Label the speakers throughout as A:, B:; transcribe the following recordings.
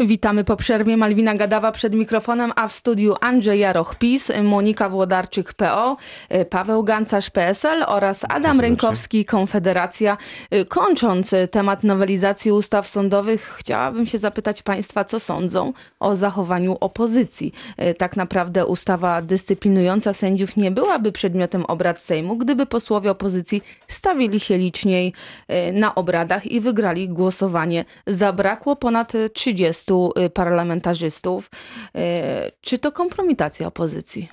A: Witamy po przerwie. Malwina Gadawa przed mikrofonem, a w studiu Andrzej Jaroch PiS, Monika Włodarczyk PO, Paweł Gancarz PSL oraz Adam Rękowski Konfederacja. Kończąc temat nowelizacji ustaw sądowych, chciałabym się zapytać Państwa, co sądzą o zachowaniu opozycji. Tak naprawdę ustawa dyscyplinująca sędziów nie byłaby przedmiotem obrad Sejmu, gdyby posłowie opozycji stawili się liczniej na obradach i wygrali głosowanie. Zabrakło ponad 30 Y, parlamentarzystów. Y, czy to kompromitacja opozycji?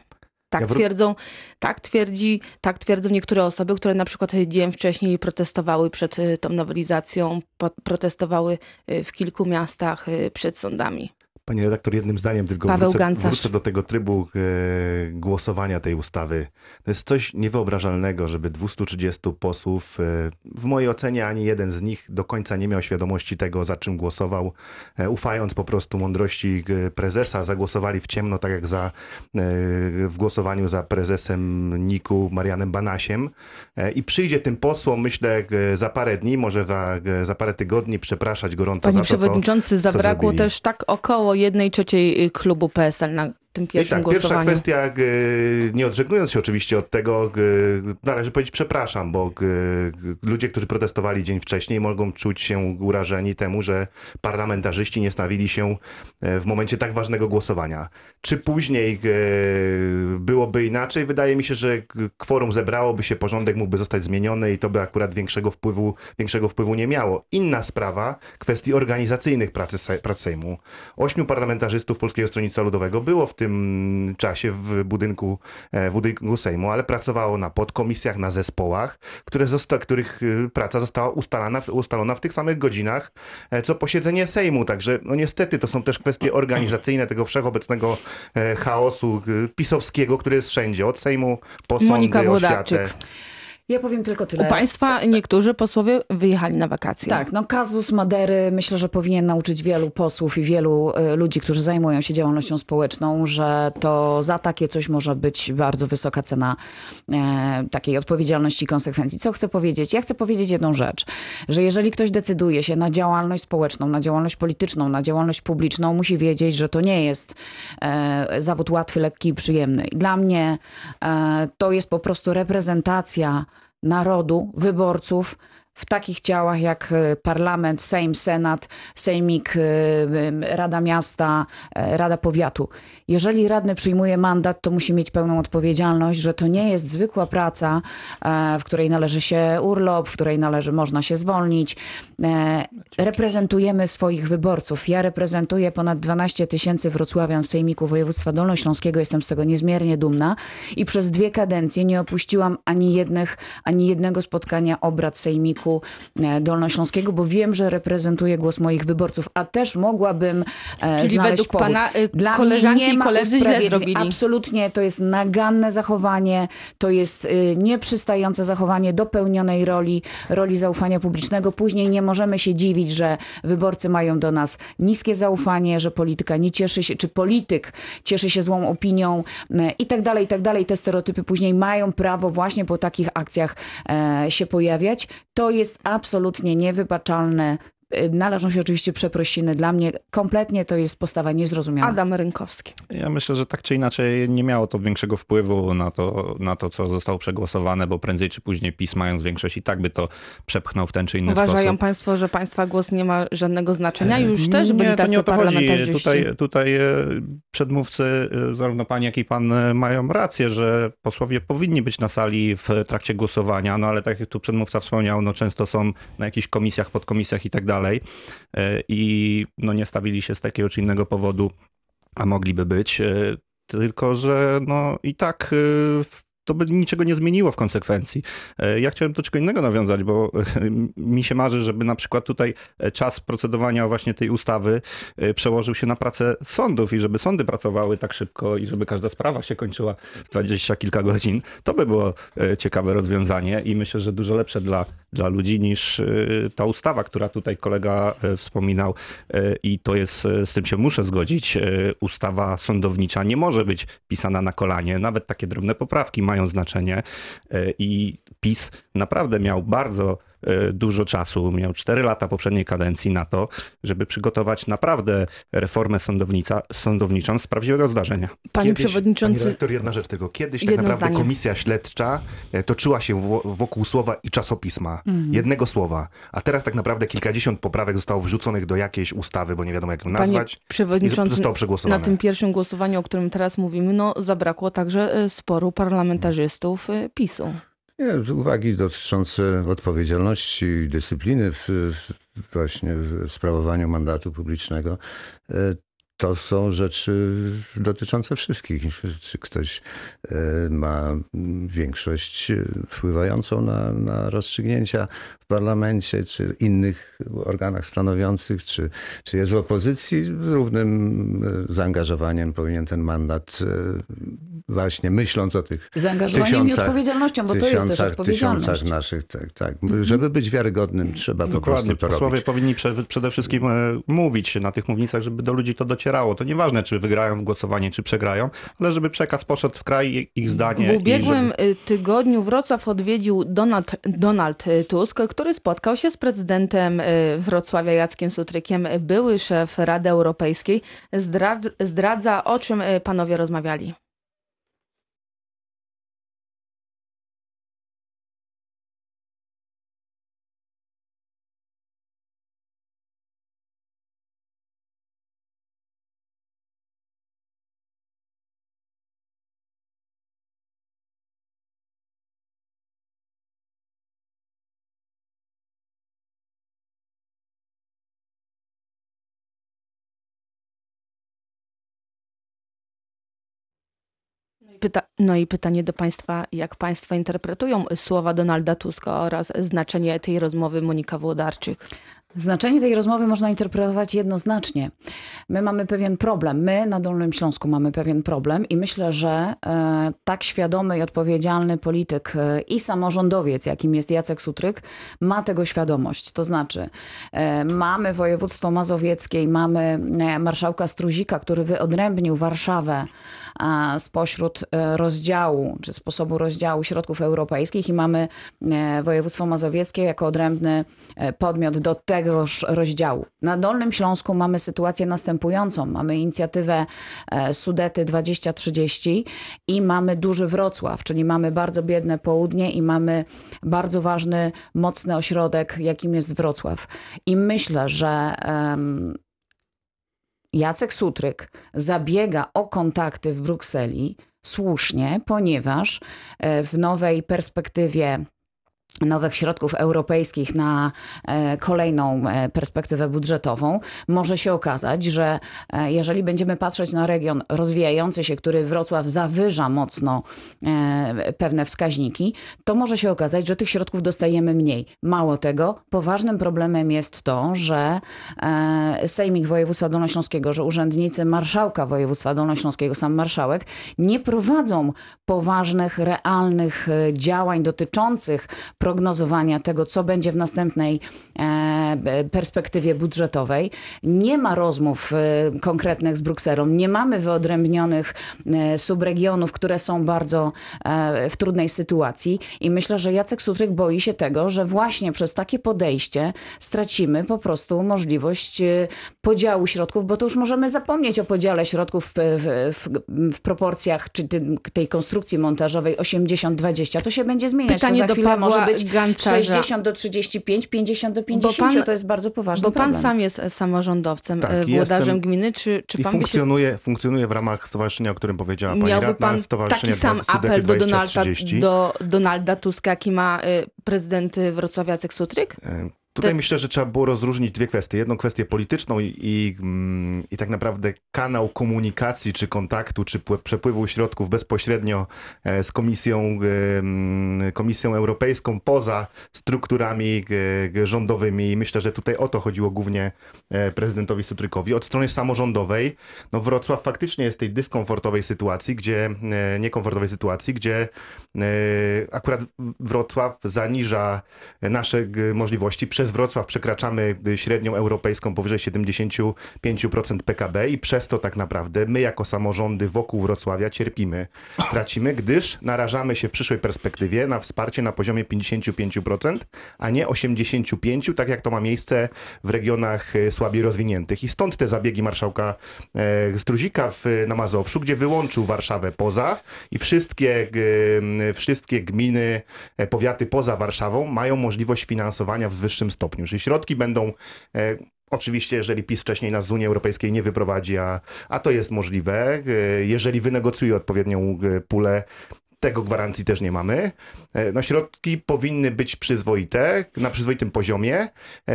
A: Tak ja twierdzą, tak twierdzi, tak twierdzą niektóre osoby, które na przykład dzień wcześniej protestowały przed y, tą nowelizacją, protestowały w kilku miastach przed sądami.
B: Panie redaktor, jednym zdaniem tylko
A: Paweł
B: wrócę, wrócę, do tego trybu e, głosowania tej ustawy. To jest coś niewyobrażalnego, żeby 230 posłów, e, w mojej ocenie ani jeden z nich do końca nie miał świadomości tego, za czym głosował, e, ufając po prostu mądrości e, prezesa, zagłosowali w ciemno, tak jak za, e, w głosowaniu za prezesem Niku Marianem Banasiem. E, I przyjdzie tym posłom, myślę, za parę dni, może za, za parę tygodni przepraszać gorąco
A: Panie
B: za to,
A: Przewodniczący,
B: co,
A: zabrakło też tak około jednej trzeciej klubu PSL na tym pierwszym
B: tak,
A: głosowaniu.
B: Pierwsza kwestia, nie odżegnując się oczywiście od tego, należy powiedzieć przepraszam, bo ludzie, którzy protestowali dzień wcześniej mogą czuć się urażeni temu, że parlamentarzyści nie stawili się e, w momencie tak ważnego głosowania. Czy później byłoby inaczej? Wydaje mi się, że kworum zebrałoby się, porządek mógłby zostać zmieniony i to by akurat większego wpływu, większego wpływu nie miało. Inna sprawa, kwestii organizacyjnych pracy, pracy Sejmu. Ośmiu parlamentarzystów Polskiego Stronnictwa Ludowego było w tym tym czasie w budynku, e, w budynku Sejmu, ale pracowało na podkomisjach, na zespołach, które zosta, których y, praca została ustalana, ustalona w tych samych godzinach, e, co posiedzenie Sejmu. Także no niestety to są też kwestie organizacyjne tego wszechobecnego e, chaosu pisowskiego, który jest wszędzie, od Sejmu po sądy,
A: Monika Włodarczyk.
C: Ja powiem tylko tyle.
A: U państwa niektórzy posłowie wyjechali na wakacje.
C: Tak, no kazus Madery myślę, że powinien nauczyć wielu posłów i wielu y, ludzi, którzy zajmują się działalnością społeczną, że to za takie coś może być bardzo wysoka cena e, takiej odpowiedzialności i konsekwencji. Co chcę powiedzieć? Ja chcę powiedzieć jedną rzecz, że jeżeli ktoś decyduje się na działalność społeczną, na działalność polityczną, na działalność publiczną, musi wiedzieć, że to nie jest e, zawód łatwy, lekki i przyjemny. Dla mnie e, to jest po prostu reprezentacja narodu, wyborców, w takich ciałach jak e, parlament, Sejm, Senat, Sejmik, e, Rada Miasta, e, Rada Powiatu. Jeżeli radny przyjmuje mandat, to musi mieć pełną odpowiedzialność, że to nie jest zwykła praca, w której należy się urlop, w której należy, można się zwolnić. Reprezentujemy swoich wyborców. Ja reprezentuję ponad 12 tysięcy wrocławian w Sejmiku Województwa Dolnośląskiego. Jestem z tego niezmiernie dumna i przez dwie kadencje nie opuściłam ani, jednych, ani jednego spotkania obrad Sejmiku E, Dolnośląskiego, bo wiem, że reprezentuje głos moich wyborców, a też mogłabym
A: e, Czyli
C: znaleźć
A: według
C: powód.
A: pana e, Dla koleżanki i koledzy źle zrobili.
C: Absolutnie, to jest naganne zachowanie, to jest nieprzystające zachowanie do pełnionej roli, roli zaufania publicznego. Później nie możemy się dziwić, że wyborcy mają do nas niskie zaufanie, że polityka nie cieszy się, czy polityk cieszy się złą opinią i tak dalej, i tak dalej. Te stereotypy później mają prawo właśnie po takich akcjach się pojawiać. To jest absolutnie niewybaczalne należą się oczywiście przeprosiny. Dla mnie kompletnie to jest postawa niezrozumiała.
A: Adam Rynkowski.
D: Ja myślę, że tak czy inaczej nie miało to większego wpływu na to, na to co zostało przegłosowane, bo prędzej czy później PiS mając większość i tak by to przepchnął w ten czy inny
A: Uważają
D: sposób.
A: Uważają państwo, że państwa głos nie ma żadnego znaczenia? Już też
D: nie,
A: byli
D: tacy to nie o to chodzi.
A: Tutaj,
D: tutaj e, przedmówcy, e, zarówno pani, jak i pan e, mają rację, że posłowie powinni być na sali w trakcie głosowania, no ale tak jak tu przedmówca wspomniał, no często są na jakichś komisjach, podkomisjach i tak dalej dalej e, i no nie stawili się z takiego czy innego powodu, a mogliby być. E, tylko, że no i tak e, to by niczego nie zmieniło w konsekwencji. Ja chciałem do czego innego nawiązać, bo mi się marzy, żeby na przykład tutaj czas procedowania właśnie tej ustawy przełożył się na pracę sądów i żeby sądy pracowały tak szybko i żeby każda sprawa się kończyła w dwadzieścia kilka godzin. To by było ciekawe rozwiązanie i myślę, że dużo lepsze dla, dla ludzi niż ta ustawa, która tutaj kolega wspominał. I to jest, z tym się muszę zgodzić, ustawa sądownicza nie może być pisana na kolanie. Nawet takie drobne poprawki mają znaczenie. I PiS naprawdę miał bardzo dużo czasu, miał 4 lata poprzedniej kadencji na to, żeby przygotować naprawdę reformę sądownica, sądowniczą z prawdziwego zdarzenia.
A: Panie
B: Kiedyś,
A: przewodniczący,
B: Panie redaktor, jedna rzecz tego. Kiedyś tak naprawdę
A: zdanie.
B: komisja śledcza e, toczyła się wo- wokół słowa i czasopisma.
A: Mhm.
B: Jednego słowa. A teraz tak naprawdę kilkadziesiąt poprawek zostało wrzuconych do jakiejś ustawy, bo nie wiadomo jak ją
A: panie
B: nazwać. I
A: przewodniczący,
B: zostało
A: na
B: przegłosowane.
A: tym pierwszym głosowaniu, o którym teraz mówimy, no zabrakło także e, sporu parlamentarzystów e, PiSu.
E: Nie, uwagi dotyczące odpowiedzialności i dyscypliny w, właśnie w sprawowaniu mandatu publicznego, e, to są rzeczy dotyczące wszystkich. Czy ktoś e, ma większość wpływającą na, na rozstrzygnięcia w parlamencie, czy innych organach stanowiących, czy, czy jest w opozycji, z równym e, zaangażowaniem powinien ten mandat właśnie myśląc o tych
C: Zaangażowaniem i
E: tysiącach-
C: odpowiedzialnością, bo to jest też
E: tysiącach,
C: odpowiedzialność.
E: tysiącach naszych, tak, tak. Żeby być wiarygodnym, trzeba po
D: Dokładnie.
E: prostu to
D: Posłowie
E: robić.
D: powinni prze, przede wszystkim e, mówić na tych mównicach, żeby do ludzi to docierało. To nieważne, czy wygrają w głosowanie, czy przegrają, ale żeby przekaz poszedł w kraj, ich zdanie.
A: W ubiegłym
D: i żeby...
A: y, tygodniu Wrocław odwiedził Donald, Donald y, Tusk, który spotkał się z prezydentem y, Wrocławia Jackiem Sutrykiem, były szef Rady Europejskiej. Zdradza, zdradza o czym panowie rozmawiali. Pyta, no i pytanie do Państwa, jak Państwo interpretują słowa Donalda Tuska oraz znaczenie tej rozmowy Monika Włodarczyk?
C: Znaczenie tej rozmowy można interpretować jednoznacznie. My mamy pewien problem. My na Dolnym Śląsku mamy pewien problem i myślę, że e, tak świadomy i odpowiedzialny polityk e, i samorządowiec, jakim jest Jacek Sutryk, ma tego świadomość. To znaczy, e, mamy województwo mazowieckie i mamy e, marszałka Struzika, który wyodrębnił Warszawę a, spośród e, rozdziału, czy sposobu rozdziału środków europejskich i mamy e, województwo mazowieckie jako odrębny podmiot do tegoż rozdziału. Na Dolnym Śląsku mamy sytuację następującą. Mamy inicjatywę e, Sudety 2030 i mamy duży Wrocław, czyli mamy bardzo biedne południe i mamy bardzo ważny, mocny ośrodek, jakim jest Wrocław. I myślę, że em, Jacek Sutryk zabiega o kontakty w Brukseli słusznie, ponieważ e, w nowej perspektywie nowych środków europejskich na e, kolejną e, perspektywę budżetową, może się okazać, że e, jeżeli będziemy patrzeć na region rozwijający się, który Wrocław zawyża mocno pewne wskaźniki, to może się okazać, że tych środków dostajemy mniej. Mało tego, poważnym problemem jest to, że Sejmik Województwa Dolnośląskiego, że urzędnicy marszałka województwa dolnośląskiego, sam marszałek, nie prowadzą poważnych, realnych działań dotyczących prognozowania tego, co będzie w następnej e, perspektywie budżetowej. Nie ma rozmów e, konkretnych z Brukselą, nie mamy wyodrębnionych e, subregionów, które są bardzo w trudnej sytuacji i myślę, że Jacek Sutryk boi się tego, że właśnie przez takie podejście stracimy po prostu możliwość podziału środków, bo to już możemy zapomnieć o podziale środków w, w, w, proporcjach czy tej konstrukcji montażowej 80-20. To się będzie zmieniać.
A: Pytanie
C: to za
A: do
C: chwilę
A: Pawła
C: może być
A: Gancarza.
C: 60 do 35, 50 do 50.
A: pan-
C: to jest bardzo poważny
A: Bo pan
C: problem.
A: sam jest e, samorządowcem,
B: Tak,
A: e, włodarzem gminy. Czy, czy
B: I
A: pan by się
B: funkcjonuje, funkcjonuje w ramach stowarzyszenia, o którym powiedziała pani
A: miałby
B: radna,
A: pan
B: Stowarzyszenie
A: taki sam apel do Donalda,
B: 2030.
A: do Donalda Tuska, jaki ma y, prezydent y, Wrocławia Jacek Sutryk?
B: Tutaj myślę, że trzeba było rozróżnić dwie kwestie. Jedną kwestię polityczną i, i, mm, i tak naprawdę kanał komunikacji, czy kontaktu, czy pły- przepływu środków bezpośrednio e, z Komisją, e, mm, Komisją Europejską poza strukturami e, rządowymi. I myślę, że tutaj o to chodziło głównie prezydentowi Sutrykowi. Od strony samorządowej, no Wrocław faktycznie jest w tej dyskomfortowej sytuacji, gdzie, niekomfortowej sytuacji, gdzie akurat Wrocław zaniża nasze możliwości przez przez Wrocław przekraczamy y, średnią europejską powyżej 75% PKB i przez to tak naprawdę my jako samorządy wokół Wrocławia cierpimy, tracimy, gdyż narażamy się w przyszłej perspektywie na wsparcie na poziomie 55%, a nie 85%, tak jak to ma miejsce w regionach y, słabiej rozwiniętych. I stąd te zabiegi marszałka e, Struzika w, na Mazowszu, gdzie wyłączył Warszawę poza i wszystkie, wszystkie gminy, e, powiaty poza Warszawą mają możliwość finansowania w wyższym stopniu. Czyli środki będą e, Oczywiście, jeżeli PiS wcześniej nas z Unii Europejskiej nie wyprowadzi, a, a to jest możliwe, e, jeżeli wynegocjuje odpowiednią e, pulę, tego gwarancji też nie mamy. No środki powinny być przyzwoite, na przyzwoitym poziomie,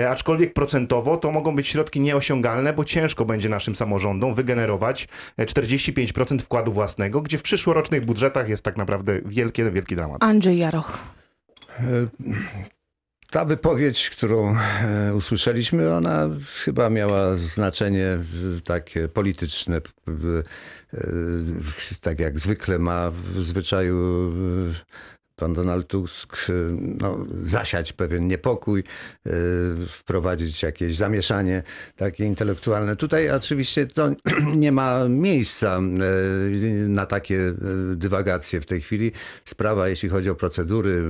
B: aczkolwiek procentowo to mogą być środki nieosiągalne, bo ciężko będzie naszym samorządom wygenerować e, 45% wkładu własnego, gdzie w przyszłorocznych budżetach jest tak naprawdę wielki, wielki dramat.
A: Andrzej Jaroch.
E: Ta wypowiedź, którą e, usłyszeliśmy, ona chyba miała znaczenie takie polityczne, e, tak jak zwykle ma w zwyczaju e, pan Donald Tusk, e, no, zasiać pewien niepokój, e, wprowadzić jakieś zamieszanie takie intelektualne. Tutaj oczywiście to nie ma miejsca e, na takie dywagacje w tej chwili. Sprawa, jeśli chodzi o procedury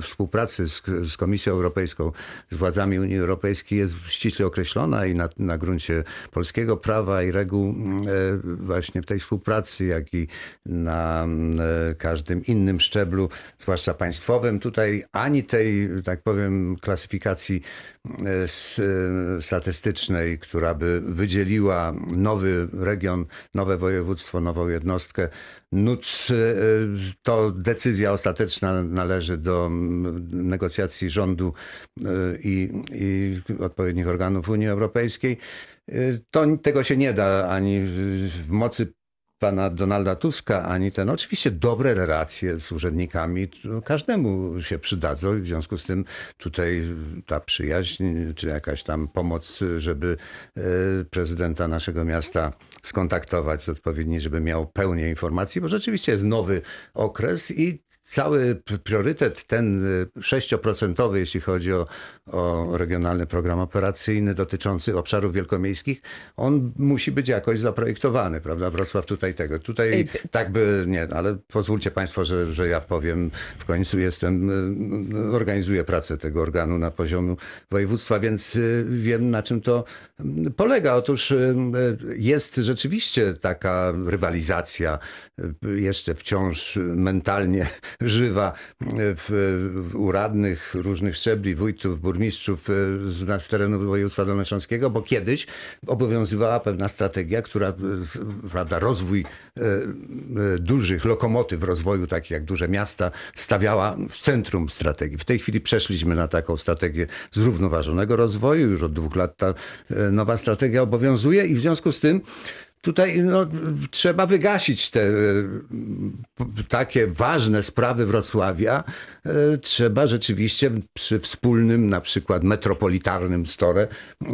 E: współpracy z, z Komisją Europejską, z władzami Unii Europejskiej jest ściśle określona i na, na gruncie polskiego prawa i reguł e, właśnie w tej współpracy, jak i na e, każdym innym szczeblu, zwłaszcza państwowym. Tutaj ani tej, tak powiem, klasyfikacji e, e, statystycznej, która by wydzieliła nowy region, nowe województwo, nową jednostkę. NUC e, to decyzja ostateczna należy do negocjacji rządu i, i odpowiednich organów Unii Europejskiej. To, tego się nie da ani w mocy pana Donalda Tuska, ani ten. Oczywiście dobre relacje z urzędnikami każdemu się przydadzą i w związku z tym tutaj ta przyjaźń, czy jakaś tam pomoc, żeby e, prezydenta naszego miasta skontaktować z odpowiedni, żeby miał pełnię informacji, bo rzeczywiście jest nowy okres i cały priorytet ten y, 6% jeśli chodzi o, o regionalny program operacyjny dotyczący obszarów wielkomiejskich, on musi być jakoś zaprojektowany, prawda? Wrocław tutaj tego. Tutaj
C: Ej,
E: tak by, nie, ale pozwólcie państwo, że, że ja powiem, w końcu jestem, y, organizuję pracę tego organu na poziomie województwa, więc y, wiem na czym to mm, polega. Otóż y, y, jest rzeczywiście taka rywalizacja y, jeszcze wciąż mentalnie żywa w, w u radnych różnych szczebli, wójtów, burmistrzów y, z, z terenu województwa dolnośląskiego, bo kiedyś obowiązywała pewna strategia, która, z- prawda, rozwój dużych lokomotyw rozwoju, takich jak duże miasta, stawiała w centrum strategii. W tej chwili przeszliśmy na taką strategię zrównoważonego rozwoju. Już od dwóch lat ta nowa strategia obowiązuje i w związku z tym Tutaj no, trzeba wygasić te e, takie ważne sprawy Wrocławia. E, Trzeba rzeczywiście przy wspólnym, na przykład metropolitarnym stole, e,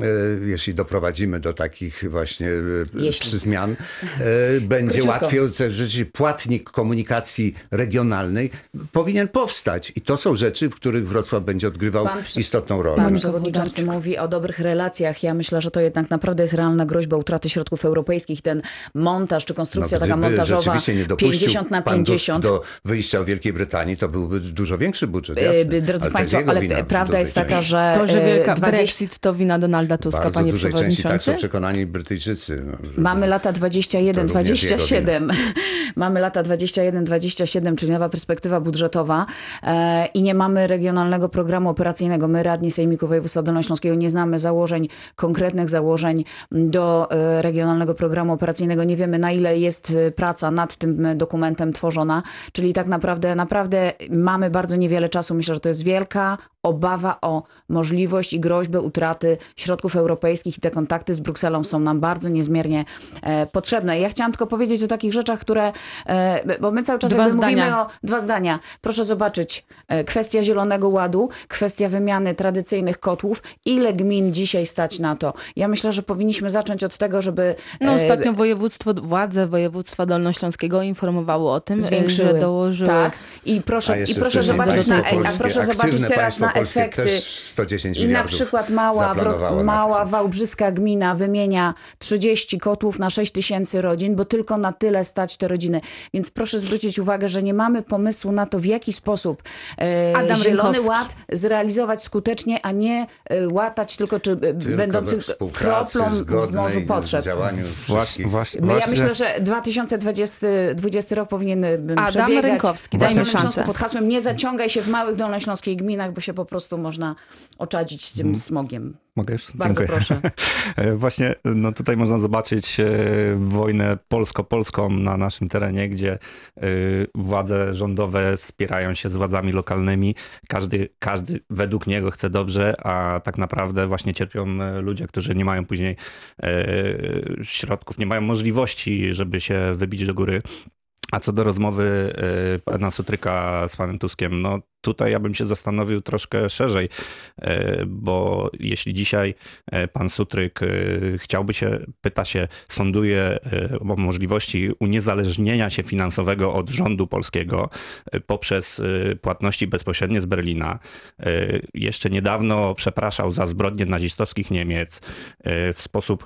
E: jeśli doprowadzimy do takich właśnie
C: Jeśli.
E: zmian, będzie
C: Króciutko.
E: łatwiej. Rzeczywiście płatnik komunikacji regionalnej powinien powstać. I to są rzeczy, w których Wrocław będzie odgrywał
C: Pan
E: istotną rolę.
C: Pan przewodniczący mówi o dobrych relacjach. Ja myślę, że to jednak naprawdę jest realna groźba utraty środków europejskich. Ten montaż czy konstrukcja taka
E: No, gdyby
C: montażowa
E: rzeczywiście nie dopuścił
C: 50 na
E: pan Tusk
C: 50.
E: do wyjścia w Wielkiej Brytanii, to byłby dużo większy budżet,
C: E,
E: jasne.
C: Drodzy
E: Ale
C: Państwo, ale
E: wina
C: prawda jest taka, że
A: To, że
C: e,
A: wielka
C: 20
A: Brexit to wina Donalda Tuska,
E: Bardzo
A: panie
E: dużej części tak
A: przewodniczący.
E: są przekonani Brytyjczycy. No,
C: Mamy lata 21,
E: To również jego
C: 27. mamy lata 21, 27, czyli nowa perspektywa budżetowa e, i nie mamy regionalnego programu operacyjnego. My, radni Sejmiku Województwa Dolnośląskiego, nie znamy założeń, konkretnych założeń do e, regionalnego programu operacyjnego. Nie wiemy, na ile jest e, praca nad tym e, dokumentem tworzona, czyli tak naprawdę, naprawdę mamy bardzo niewiele czasu. Myślę, że to jest wielka obawa o możliwość i groźbę utraty środków europejskich i te kontakty z Brukselą są nam bardzo niezmiernie e, potrzebne. Ja chciałam tylko powiedzieć o takich rzeczach, które, e, bo my cały czas mówimy o dwa zdania. Proszę zobaczyć, e, kwestia Zielonego Ładu, kwestia wymiany tradycyjnych kotłów. Ile gmin dzisiaj stać na to? Ja myślę, że powinniśmy zacząć od tego, żeby
A: No,
C: e,
A: ostatnio województwo, władze województwa dolnośląskiego informowały o tym,
C: Zwiększyły.
A: że dołożyły.
C: Tak. I
E: A
C: proszę, i proszę zobaczyć
E: państwo
C: na, e- a
E: polskie,
C: proszę zobaczyć teraz na
E: polskie
C: efekty.
E: Też 110
C: I na przykład mała, Wro- mała wałbrzyska gmina wymienia 30 kotłów na 6 tysięcy rodzin, bo tylko na tyle stać te rodziny. Więc proszę zwrócić uwagę, że nie mamy pomysłu na to, w jaki sposób e,
A: Adam
C: Zielony
A: Rynkowski.
C: Ład zrealizować skutecznie, a nie e, łatać tylko, czy e,
E: Tylko
C: będący
E: we współpracy
C: kroplą w morzu potrzeb.
E: działaniu
D: Właśnie,
E: wszystkich.
D: właśnie,
C: My- Ja
D: właśnie.
C: myślę, że 2020 20 rok powinien bym
A: Adam
C: przebiegać
A: Rynkowski, dajmy szansę.
C: Pod hasłem nie zaciągaj się w małych dolnośląskich gminach, bo się po prostu można oczadzić tym smogiem.
D: Mogę już?
C: Bardzo
D: Dziękuję.
C: proszę.
D: E, Właśnie no tutaj można zobaczyć e, wojnę polsko-polską na naszym terenie, gdzie e, władze rządowe spierają się z władzami lokalnymi. Każdy, każdy według niego chce dobrze, a tak naprawdę właśnie cierpią ludzie, którzy nie mają później środków, nie mają możliwości, żeby się wybić do góry. A co do rozmowy e, pana Sutryka z panem Tuskiem, no tutaj ja bym się zastanowił troszkę szerzej, e, bo jeśli dzisiaj e, pan Sutryk chciałby się, pyta się, sonduje e, o możliwości uniezależnienia się finansowego od rządu polskiego poprzez płatności bezpośrednie z Berlina. Jeszcze niedawno przepraszał za zbrodnie nazistowskich Niemiec w sposób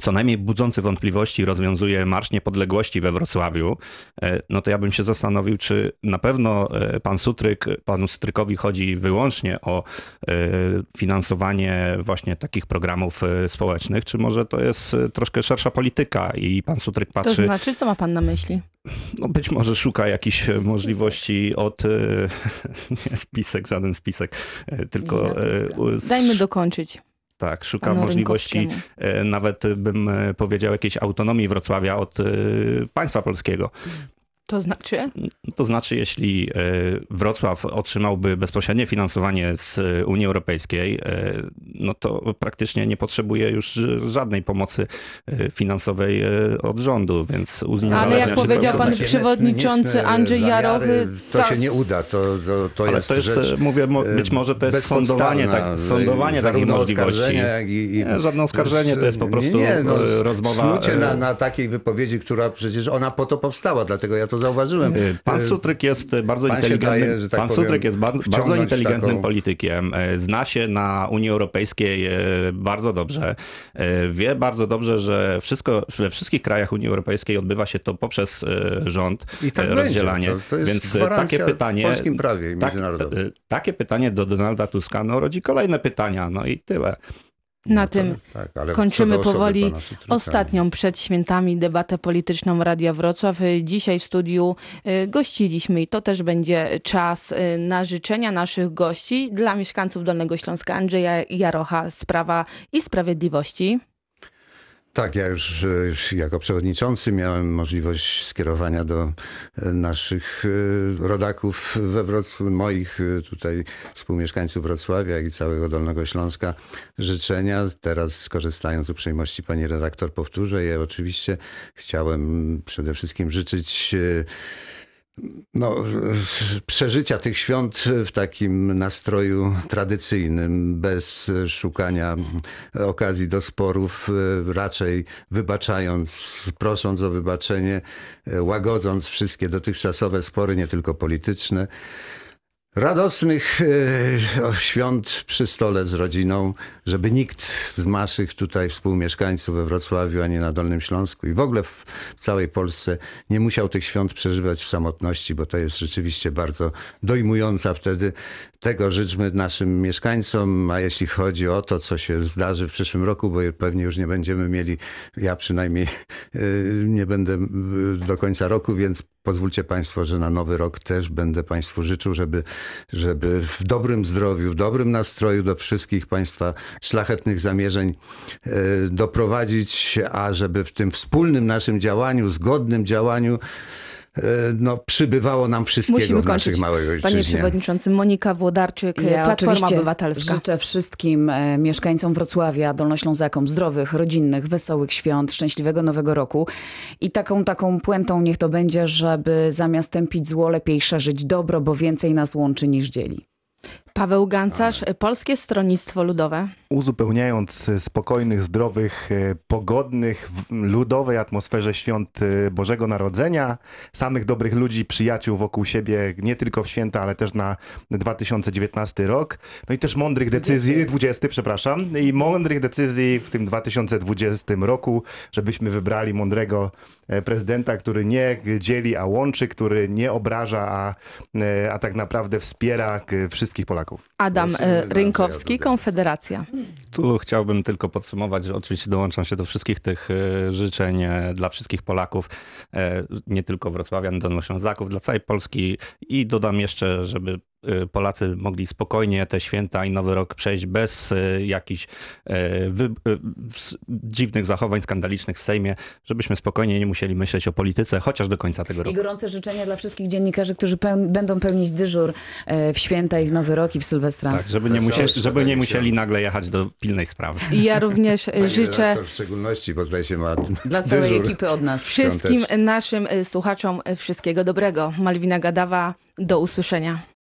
D: co najmniej budzący wątpliwości rozwiązuje Marsz Niepodległości we Wrocławiu, e, no to ja bym się zastanowił, czy na pewno e, pan Sutryk, panu Sutrykowi chodzi wyłącznie o e, finansowanie właśnie takich programów społecznych, czy może to jest troszkę szersza polityka i pan Sutryk
A: To
D: patrzy,
A: znaczy, co ma pan na myśli?
D: no być może szuka jakichś e, możliwości od, nie spisek, żaden spisek, tylko
A: Dajmy dokończyć.
D: Tak, szuka
A: Panu
D: możliwości e, nawet bym e, powiedział jakiejś autonomii Wrocławia od e, państwa polskiego.
A: To znaczy?
D: To znaczy, jeśli e, Wrocław otrzymałby bezpośrednie finansowanie z e, Unii Europejskiej, e, no to praktycznie nie potrzebuje już żadnej pomocy finansowej od rządu, więc uzależnia
A: Ale jak
D: się
A: powiedział pan przewodniczący
E: niecne
A: Andrzej
E: zamiary,
A: Jarowy,
E: To
A: tak.
E: się nie uda, to, to, to
D: Ale
E: jest
D: to jest,
E: rzecz
D: mówię, być może to jest sądowanie, tak, sądowanie takich możliwości.
E: jak i, i
D: Nie, żadne oskarżenie, to jest po prostu,
E: nie, nie, no,
D: rozmowa,
E: Snucie na, na takiej wypowiedzi, która przecież ona po to powstała, dlatego ja to zauważyłem.
D: Y, Pan
E: E,
D: Sutryk jest bardzo
E: pan
D: inteligentnym,
E: daje, tak
D: pan
E: powiem,
D: Sutryk jest ba- bardzo inteligentnym
E: taką-
D: politykiem. E, Zna się na Unii Europejskiej bardzo dobrze. Wie bardzo dobrze, że wszystko we wszystkich krajach Unii Europejskiej odbywa się to poprzez rząd,
E: I tak
D: e,
E: będzie.
D: rozdzielanie.
E: To, to jest
D: Więc takie pytanie
E: w polskim prawie
D: tak,
E: międzynarodowym.
D: e, takie pytanie do Donalda Tuska no, rodzi kolejne pytania. No i tyle.
A: Na
E: No
A: tym
E: tak,
A: kończymy powoli ostatnią przed świętami debatę polityczną Radia Wrocław. Dzisiaj w studiu y, gościliśmy i to też będzie czas y, na życzenia naszych gości dla mieszkańców Dolnego Śląska Andrzeja Jarocha z Prawa i Sprawiedliwości.
E: Tak, ja już, e, już jako przewodniczący miałem możliwość skierowania do e, naszych e, rodaków we Wrocławiu, moich e, tutaj współmieszkańców Wrocławia i całego Dolnego Śląska życzenia. Teraz skorzystając z uprzejmości pani redaktor powtórzę je. Oczywiście chciałem przede wszystkim życzyć e, no, przeżycia tych świąt w takim nastroju tradycyjnym, bez szukania okazji do sporów, raczej wybaczając, prosząc o wybaczenie, łagodząc wszystkie dotychczasowe spory, nie tylko polityczne. Radosnych e, świąt przy stole z rodziną, żeby nikt z naszych tutaj współmieszkańców we Wrocławiu, ani na Dolnym Śląsku i w ogóle w całej Polsce nie musiał tych świąt przeżywać w samotności, bo to jest rzeczywiście bardzo dojmująca wtedy. Tego życzmy naszym mieszkańcom, a jeśli chodzi o to, co się zdarzy w przyszłym roku, bo pewnie już nie będziemy mieli, ja przynajmniej e, nie będę e, do końca roku, więc pozwólcie Państwo, że na nowy rok też będę Państwu życzył, żeby, żeby w dobrym zdrowiu, w dobrym nastroju do wszystkich Państwa szlachetnych zamierzeń e, doprowadzić, a żeby w tym wspólnym naszym działaniu, zgodnym działaniu, no, przybywało nam wszystkiego
A: Musimy
E: w naszych
A: kończyć.
E: małej
A: Panie
E: ojczyźnie.
A: Przewodniczący, Monika Włodarczyk, Platforma
C: oczywiście
A: Obywatelska.
C: Życzę wszystkim e, mieszkańcom Wrocławia, Dolnoślązakom zdrowych, rodzinnych, wesołych świąt, szczęśliwego nowego roku. I taką taką puentą niech to będzie, żeby zamiast tępić zło, lepiej szerzyć dobro, bo więcej nas łączy niż dzieli.
A: Paweł Gancarz, Polskie Stronnictwo Ludowe.
B: Uzupełniając e, spokojnych, zdrowych, e, pogodnych, w ludowej atmosferze świąt e, Bożego Narodzenia, samych dobrych ludzi, przyjaciół wokół siebie, nie tylko w święta, ale też na 2019 rok. No i też mądrych decyzji, 20, przepraszam, i mądrych decyzji w tym 2020 roku, żebyśmy wybrali mądrego prezydenta, który nie dzieli, a łączy, który nie obraża, a, a tak naprawdę wspiera wszystkich Polaków.
A: Adam
E: Głosujemy
A: e, Rynkowski. Konfederacja.
D: Tu chciałbym tylko podsumować, że oczywiście dołączam się do wszystkich tych e, życzeń e, dla wszystkich Polaków, nie tylko wrocławian, dolnoślązaków, dla całej Polski i dodam jeszcze, żeby Polacy mogli spokojnie te święta i Nowy Rok przejść bez e, jakichś wy, s- dziwnych zachowań skandalicznych w Sejmie, żebyśmy spokojnie nie musieli myśleć o polityce, chociaż do końca tego
C: I
D: roku.
C: gorące życzenia dla wszystkich dziennikarzy, którzy peł- będą pełnić dyżur w święta i w Nowy Rok i w Sylwestra.
D: Tak, żeby nie, musieli, żeby nie musieli nagle jechać do pilnej sprawy.
A: I ja również
E: Pani
A: życzę
E: w szczególności, bo zdaje się ma
C: Dla całej
E: dyżur.
C: ekipy od nas.
A: wszystkim naszym słuchaczom wszystkiego dobrego. Malwina Gadawa, do usłyszenia.